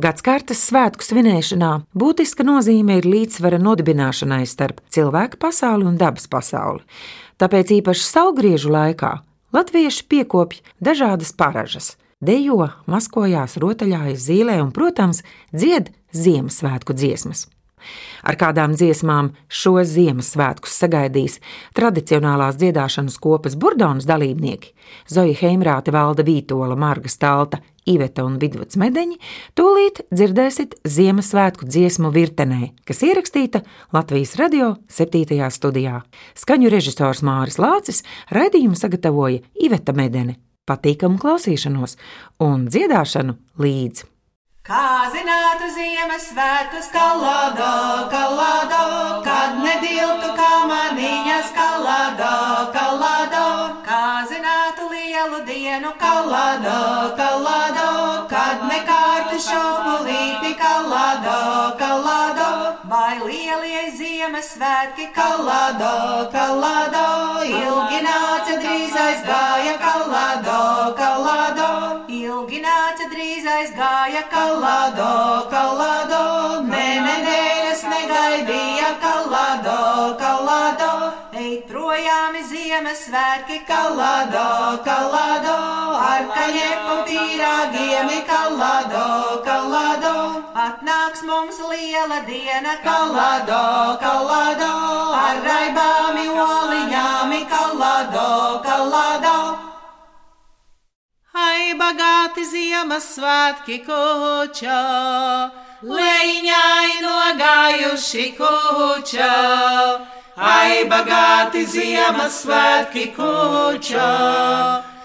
Gadskārtas svētku svinēšanā būtiska nozīme ir līdzsvara nodibināšanai starp cilvēku pasauli un dabas pasauli. Tāpēc īpaši saulgriežu laikā latvieši piekopja dažādas paražas, dejo, maskojās, rotaļājas zīlē un, protams, dzied Ziemassvētku dziesmas. Ar kādām dziesmām šo Ziemassvētkus sagaidīs tradicionālās dziedāšanas kopas burdonas dalībnieki - Zoja Heimrāte, Valda Vītola, Marga Stalta, Iveta un Vidvuds Medeņi, tūlīt dzirdēsit Ziemassvētku dziesmu virtenē, kas ierakstīta Latvijas radio 7. studijā. Skaņu režisors Māris Lācis raidījumu sagatavoja Iveta Medene. Patīkamu klausīšanos un dziedāšanu līdzi! Kā zinātu Ziemassvētkus kalādo, kalādo, kad nediltu kamaniņas kalādo, kalādo, kā zinātu lielu dienu kalādo, kalādo, kad nekārtu šopulīti kalādo, kalādo, vai lielie Ziemassvētki kalādo, kalādo, ilgi nāca drīz aizgāja kalādo, kalādo, ilgi nāca aizgāja. Kalado, kalado, ne nedēļas negaidīja kalado, kalado, ej projām Ziemassvētki kalado, kalado, ar kaļepu pīrāgiem kalado, kalado, atnāks mums liela diena kalado, kalado, Ziemassvētki kuča, leņķai nogājuši kuča. Ai, bagāti Ziemassvētki kuča,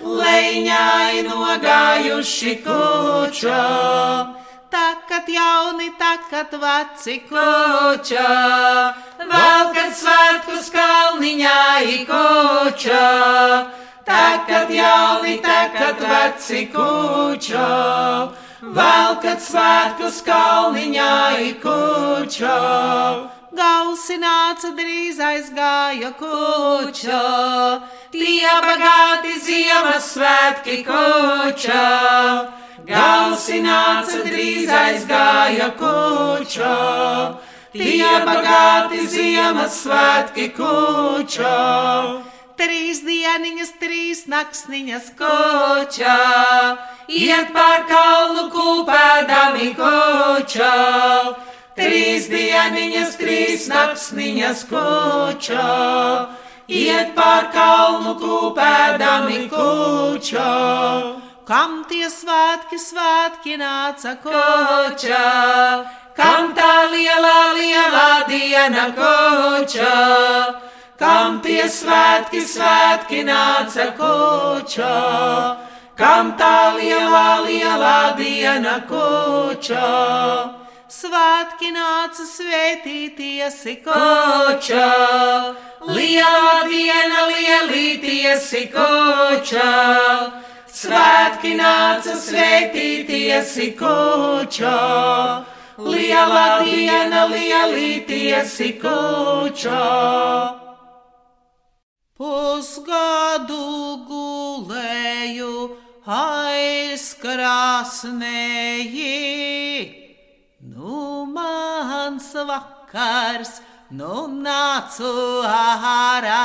leņķai nogājuši kuča. Takat jauni, takat veci kuča, valkat svētkus kalniņā ikuča. Takat jauni, takat veci kuča, valkat svētkus kalniņā ikuča. Gausi nāca drīz aizgāja kuča, tie bagāti Ziemassvētki kuča. Gausi nāca drīz aizgāja kuča, tie bagāti Ziemassvētki kuča. Trīs dieniņas, trīs naktsniņas kočā, iet pār kalnu kūpēdami kočā. Trīs dieniņas, trīs naktsniņas kočā, iet pār kalnu kūpēdami kočā. Kam tie svētki, svētki nāca kočā, kam tā lielā, lielā diena kočā? Kam tie svētki, svētki nāca kočā, kam tā lielā, lielā diena kočā. Svētki nāca svētīties kočā, lielā diena lielīties kočā. Svētki nāca svētīties kočā, lielā diena lielīties kočā. Pusgadu gulēju aizkrāsnēji, nu mans vakars, nu nācu ārā.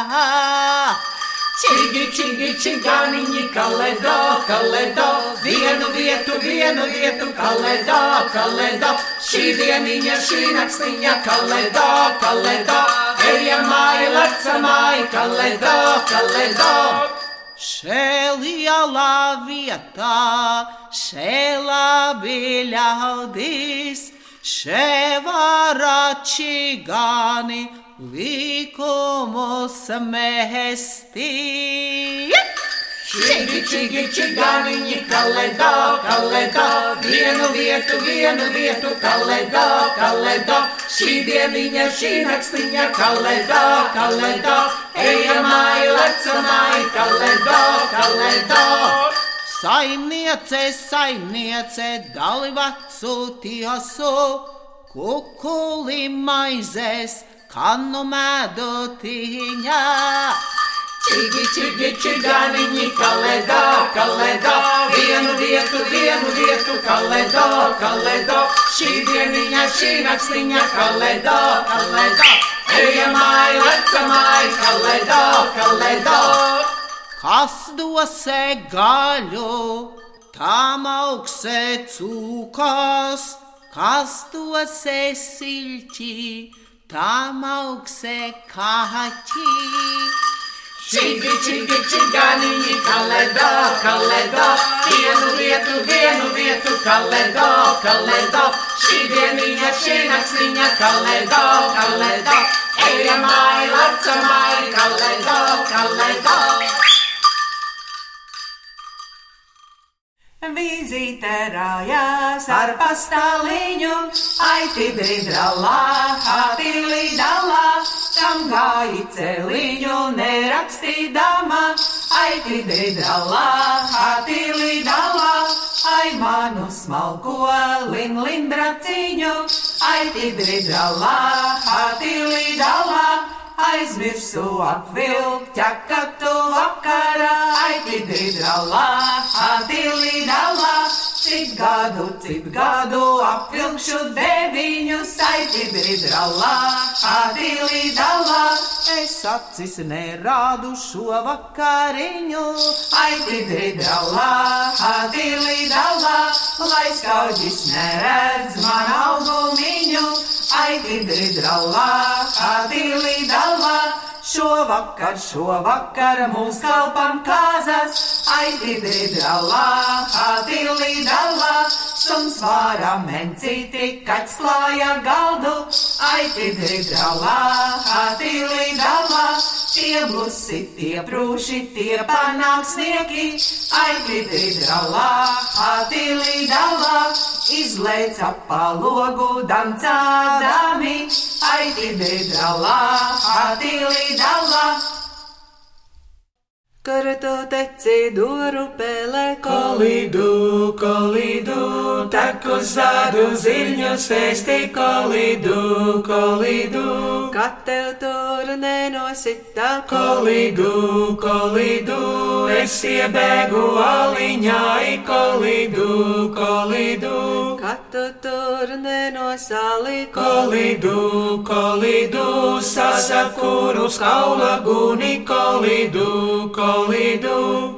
Čigi, čigi, čiganiņi, kaledo, kaledo, vienu vietu, vienu vietu, kaledo, kaledo, šī dieniņa, šī nakstiņa, kaledo, kaledo, ejamāja, lecamāja, kaledo, kaledo. Šēlielā vietā, šēlā bija ļaudis, šēvārā čigani likumus mēstī. Čigi, čigi, čiganiņi, kaledo, kaledo, vienu vietu, vienu vietu, kaledo, kaledo, šī dieniņa, šī nakstiņa, kaledo, kaledo, ejamai, lecamai, kaledo, kaledo. Saimniece, saimniece, dalīvacu tiesu, kukuli maizes, kanu medu tīņā. Čigi, čigi, čiganiņi, kaledo, kaledo, vienu vietu, vienu vietu, kaledo, kaledo, šī dieniņa, šī nakstiņa, kaledo, kaledo, ejamai, lecamai, kaledo, kaledo. Kas dosē gaļu, tam augsē cūkas, kas dosē silti, tam augsē kaķi. Čigi, čigi, čiganiņi, kaledo, kaledo, vienu vietu, vienu vietu, kaledo, kaledo, šī dieniņa, šī nakstiņa, kaledo, kaledo, ejamai, lecamai, kaledo, kaledo. Vizīte rājās ar pastāliņu, aiti dridralā, hati lidalā, kam gāji celiņu nerakstīdama, aiti dridralā, hati lidalā, ai manu smalko lin lindraciņu, aiti dridralā, hati lidalā. Aizmirsu apvilkt, ķekatu vakarā, aitidri dralā, atili dalā. Cik gadu, cik gadu apvilkšu deviņus, aitidri dralā, atili dalā. Es acis nerādu šo vakariņu, aitidri dralā, atili dalā. Lai skaudis neredz man augumiņu, aitidri dralā, atili dalā. Šovakar, šovakar mūs kalpam kāzas, aitidri dralā, atili dalā. Suns vārā mencīti, kaķis klāja galdu, aitidri dralā, atili dalā. Tie blusi, tie prūši, tie panāksnieki, aitidri dralā, atili dalā. Izlēca palogu dancādami, aitidri dralā, atili dalā. Karto teci duru pēlē kolidu, kolidu, taku zādu ziņu sēsti. Kolidu, kolidu. Kad tev tur nenosita? Kolidu, kolidu, es iebēgu aliņai. Kolidu, kolidu. Kad tu tur nenosali? Kolidu, kolidu, sasakuru skaula guni. Kolidu, kolidu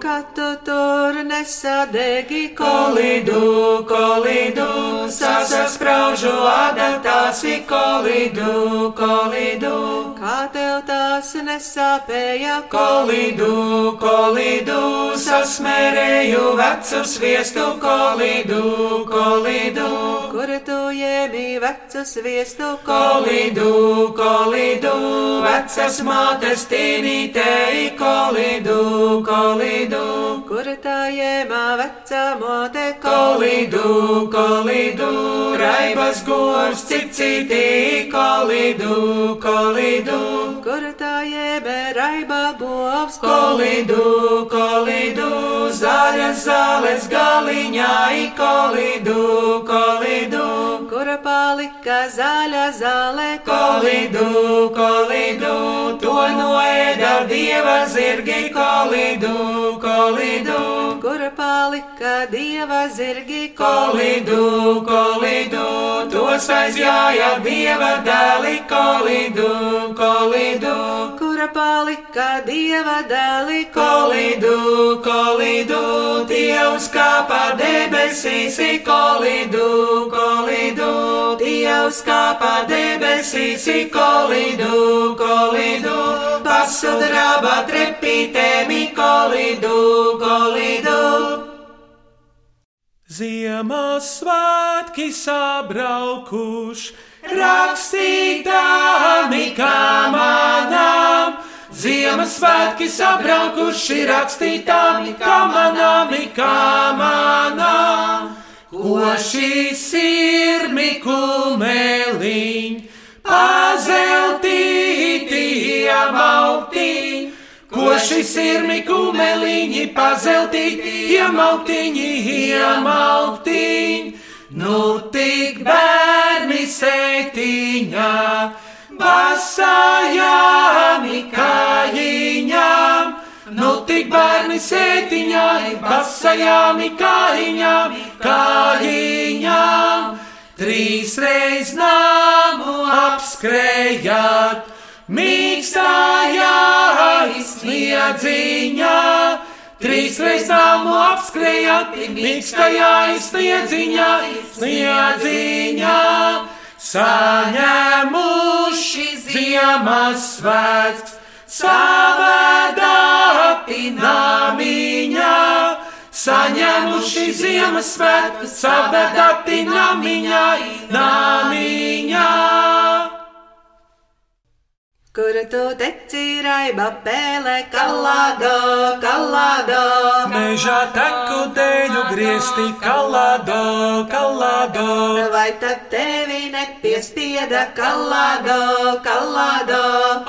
nesadegi kolidu, kolidu, sasaspraužu adatāsi kolidu, kolidu, kā tev tās nesāpēja? Kolidu, kolidu, sasmērēju vecu sviestu kolidu, kolidu, kur tu jēmi vecu sviestu kolidu, kolidu, vecas mātes tīnītei kolidu kolidu, kur tā jēmā vecā mote kolidu, kolidu, raibas gors cicītī kolidu, kolidu, kur tā jēmē raiba govs kolidu, kolidu, zaļas zāles galiņai kolidu, kolidu, kur palika zaļa zāle kolidu, kolidu, to noēda dieva zirgi kolidu, kolidu, kur palika dieva zirgi kolidu, kolidu, tos aizjāja dieva dēli kolidu, kolidu, kur palika dieva dēli kolidu, kolidu, tie uzkāpa debesīs kolidu, kolidu, tie uzkāpa debesīs kolidu, kolidu, pasudraba trepītēmi kolidu, kolidu. Ziemassvētki sabraukuši, rakstītām ikām manām, Ziemassvētki sabraukuši rakstītāmi, kā manāmi, kā manām. Ko šī sirmi kumeliņ, pazeltīti iemauktiņ, ko šī sirmi kumeliņi, pazeltīti iemauktiņi, iemauktiņ. Nu tik bērni sētiņā, basājām kājiņām. Nu tik bērni sētiņā, basajām kājiņām, kājiņām. Trīs reiz nāmu apskrējāt, mīkstājā izsniedziņā. Trīs reiz nāmu apskrējāt, mīkstajā izsniedziņā, sniedziņā. Saņēmuši Ziemassvētks savādāti namiņā, saņēmuši Ziemassvētku, savādāti namiņā, namiņā. Kur tu teci raiba pēlē, kalādo, kalādo? Mežā teku dēļu griezti, kalādo, kalādo. Vai tad tevi nepiespieda kalādo, kalādo?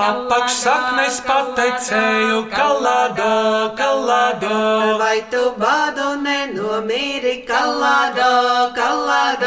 Apakšsaknes pateicēju, kalādo, kalādo. Vai tu badu nenomīri kalādo, kalādo?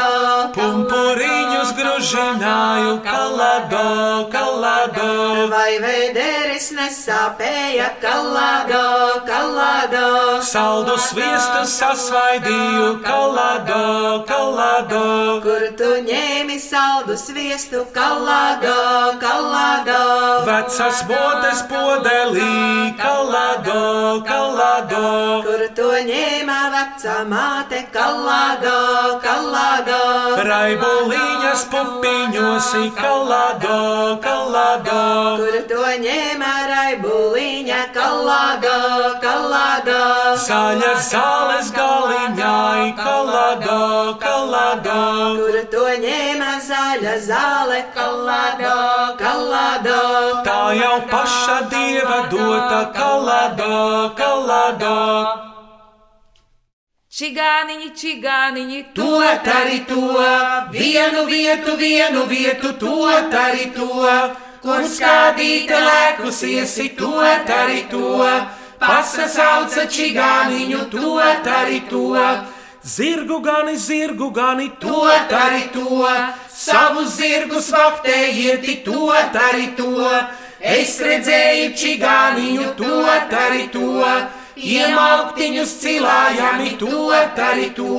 Pumpuriņus gružināju, kalādo, kalādo. Vai vēderis nesāpēja kalādo, kalādo? Saldu sviestu sasvaidīju, kalādo, kalādo. Kur tu ņēmi saldu sviestu kalādo, kalādo? Vecas botes podelī, kalādo, kalādo. Kur tu ņēma vecā māte kalādo, kalādo? Raibuliņas pupiņos, kalādo, kalādo. Kur to ņēma raibuliņa kalādo, kalādo? Zaļa zāles galiņai, kalādo, kalādo. Kur to ņēma zaļa zāle kalādo, kalādo? Tā jau paša dieva dota, kalādo, kalādo. Čigāniņi, čigāniņi, To arī to, vienu vietu, vienu vietu, to arī to, kur skādīta lēkus iesi, to arī to, pasasauca čigāniņu, to arī to, zirgu gani, zirgu gani, to arī to, savu zirgus vaktējieti, to arī to, es redzēju čigāniņu, to arī to, iemauktiņus cilājami, to arī to.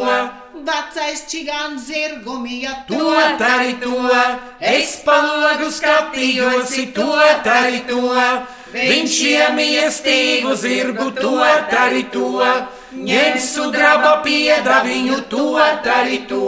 Vecais čigāns zirgumija, To arī to, es palogu skatījos, to arī to, viņš iemīja stīgu zirgu, to arī to, ņem sudraba piedaviņu, to arī to.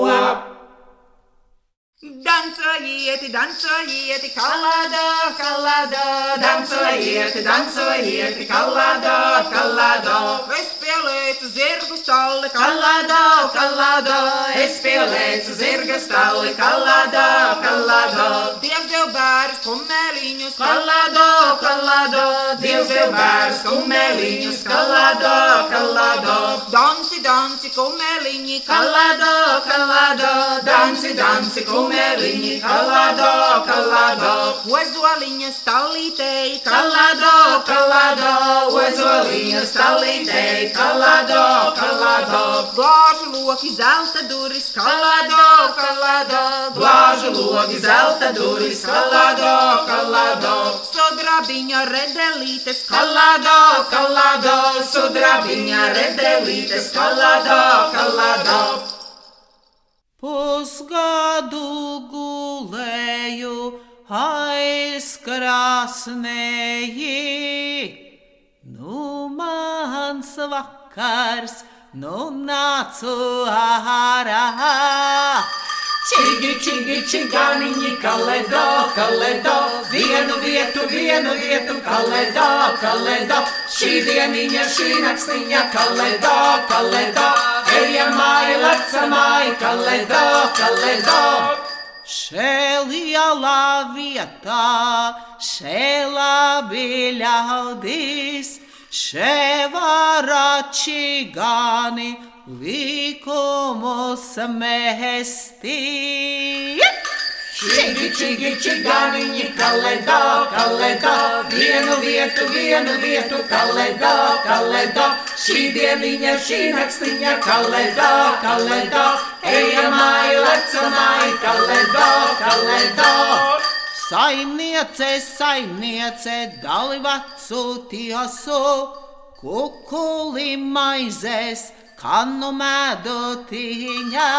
Dancojieti, dancojieti, kalādā, kalādā, dancojieti, dancojieti, kalādā, kalādā. Es pielieku zirgu stalli, kalādā, kalādā, es pielieku zirga stalli, kalādā, kalādā. Dievs jau bērns kumeliņus, kalādā, kalādā, Dievs jau bērns kumeliņus, kalādā, kalādā. Danci, danci, kumeliņi, kalādā, kalādā, danci, danci, kumeliņi, kalādā, kalādā. Ozoliņa stalītei, kalādā, kalādā, ozoliņa stalītei, kalādā, kalādā. Glāžu loki, zelta duris, kalādā, kalādā, glāžu loki, zelta duris, kalādā, kalādā. Sudrabiņa redelītes, kalādā, kalādā, sudrabiņa redelītes, kalādā, kalādā. Pusgadu gulēju aizkrāsnēji. Nu, mans vakars, nu nācu ārā. Čigi, čigi, čigāniņi, kaledo, kaledo, vienu vietu, vienu vietu, kaledo, kaledo, šī dieniņa, šī nakstiņa, kaledo, kaledo, ejam māja, leca māja, kaledo, kaledo. lielā vietā, še labi ļaudis, še varači gani likumus mesti. Čigi, čigi, čigāniņi, kaledo, kaledo, vienu vietu, vienu vietu, kaledo, kaledo, šī dieniņa, šī nakstiņa, kaledo, kaledo, ejamai, lecamai, kaledo, kaledo. Saimniece, saimniece, dalivacu tiesu, kukuli maizes, kanu medu tiņā.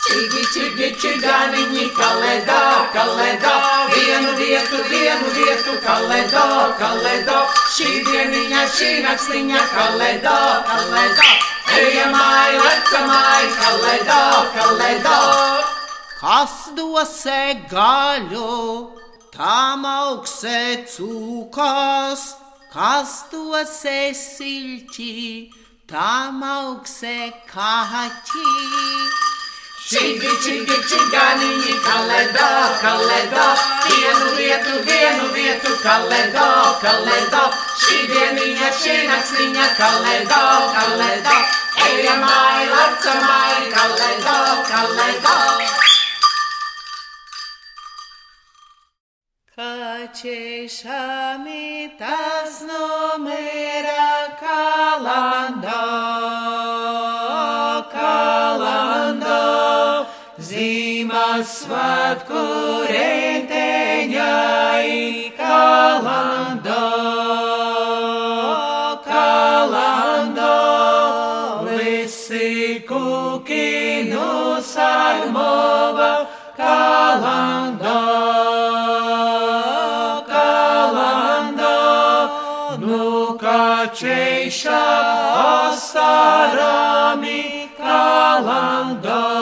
Čigi, čigi, čigāniņi, kaledo, kaledo, vienu vietu, vienu vietu, kaledo, kaledo, šī dieniņa, šī nakstiņa, kaledo, kaledo, ejamai, lecamai, kaledo, kaledo. Kas dosē gaļu, tam augsē cūkas, kas dosē silti, tam augsē kaķi. Čigi, čigi, čigāniņi, kaledo, kaledo, vienu vietu, kaledo, kaledo, šī dieniņa, šī nakstiņa, kaledo, kaledo, ejamai, lecamai, kaledo, kaledo. Kaķešami tas numera kalando, kalando, Ziemassvētku riteņai kalando, kalando, visi kuki no sarmova kalando. Nu kačeiša asarami kalando, kalando,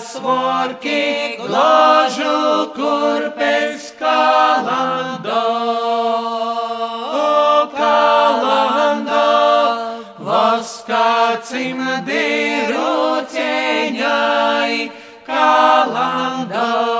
zīdas vorki glažu kurpes kalando, kalando, vaskacim diruceņai kalando, kalando,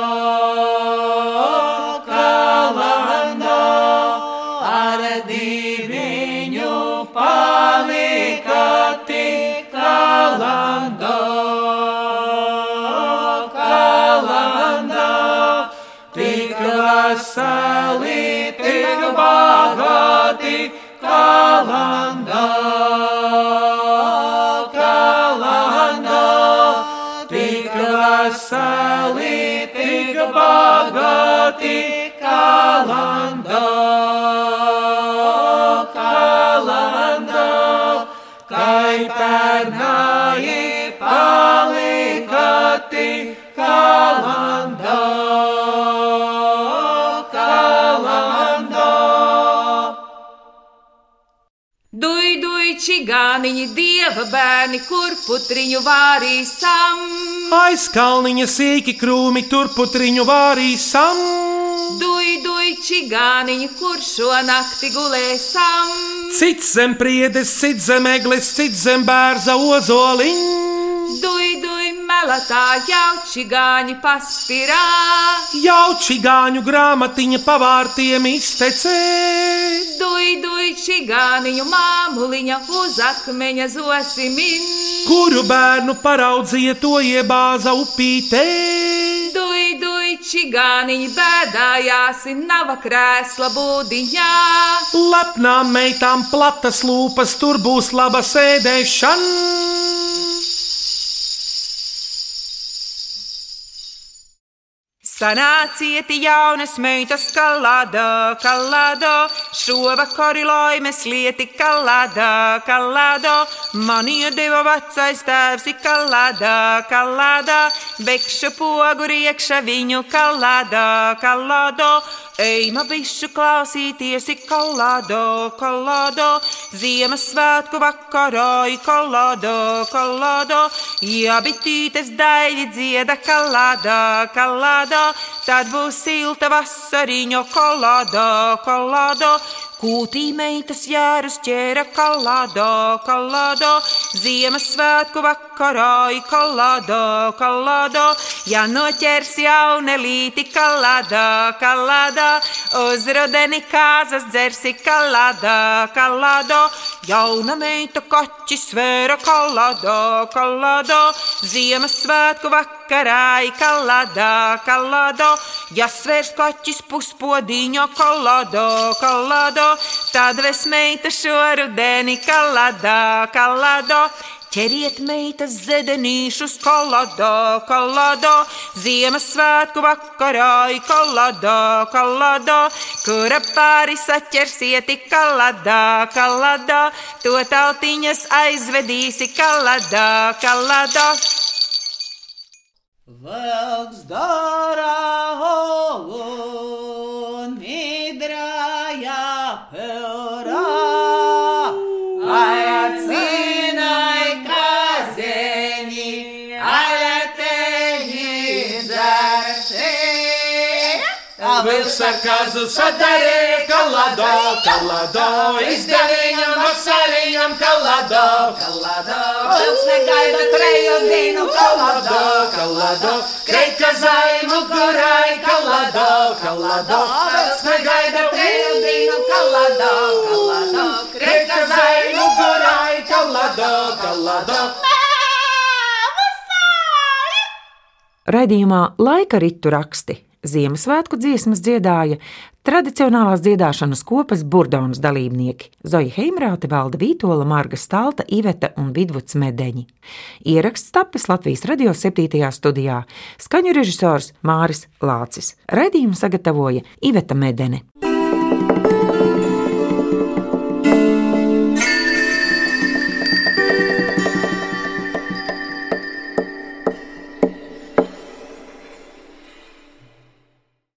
kalando, čigāniņi, dieva bērni, kur putriņu vārīsam. Aiz kalniņa sīki krūmi, tur putriņu vārīsam. Duj, duj, čigāniņi, kur šo nakti gulēsam. Cits zem priedes, cits zem eglis, cits zem bērza ozoliņa. Duj, duj, melatā jau čigāņi paspirā. Jauči gāņu grāmatiņa pavārtiem iztecē. Duj, duj, čigāniņu māmuliņa uz akmeņa zosimin. Kuru bērnu paraudzīja to iebāza upītē? Duj, duj, čigāniņi bēdājās, nava krēsla būdiņā. Lepnām meitām platas lūpas, tur būs laba sēdēšana. Sanāciet jaunas meitas kalādā, kalādā, šovakar laimes lieti kalādā, kalādā, man iedeva vecais tēvs kalādā, kalādā, bekšu pogu riekša viņu kalādā, kalādā. Eima bišu klausīties, kolādo, kolādo, Ziemassvētku vakarā, kolādo, kolādo, ja bitītes daļi dzieda kolādo, kolādo, tad būs silta vasariņo kolādo, kolādo, Kūtī meitas jārus ķēra kalādo, kalādo, Ziemassvētku vakarā, kalādo, kalādo, ja noķers jaunelīti kalādo, kalādo, uz rudeni kāzas dzersi kalādo, kalādo, jauna meita kaķis svēra kalādo, kalādo, Ziemassvētku vakarā, kalādo, kalādo, ja svērs kaķis puspodiņo kalādo, kalādo, tad ves meita šo rudeni kalādā, kalādā. Ķeriet meitas zedenīšus kalādā, kalādā, Ziemassvētku vakarā, kalādā, kalādā, kura pāri saķersieti kalādā, kalādā, to tautiņas aizvedīsi kalādā, kalādā. Velks dara olu, Vilks ar kazu sadarīja kalado, kalado, izdeviņam vasariņam kalado, kalado. Vilks negaida treju dienu kalado, kalado, kreika zaimu kurai kalado, kalado. Vilks negaida treju dienu kalado, kalado, Kreika zaimu kurai kalado, kalado. Raidījumā laika ritu raksti Ziemassvētku dziesmas dziedāja tradicionālās dziedāšanas kopas burdonas dalībnieki Zoja Heimrāte, Valda Vītola, Marga Stalta, Iveta un Vidvuds Medeņi. Ieraksts tapis Latvijas radio 7. studijā, skaņu režisors Māris Lācis. Raidījumu sagatavoja Iveta Medene.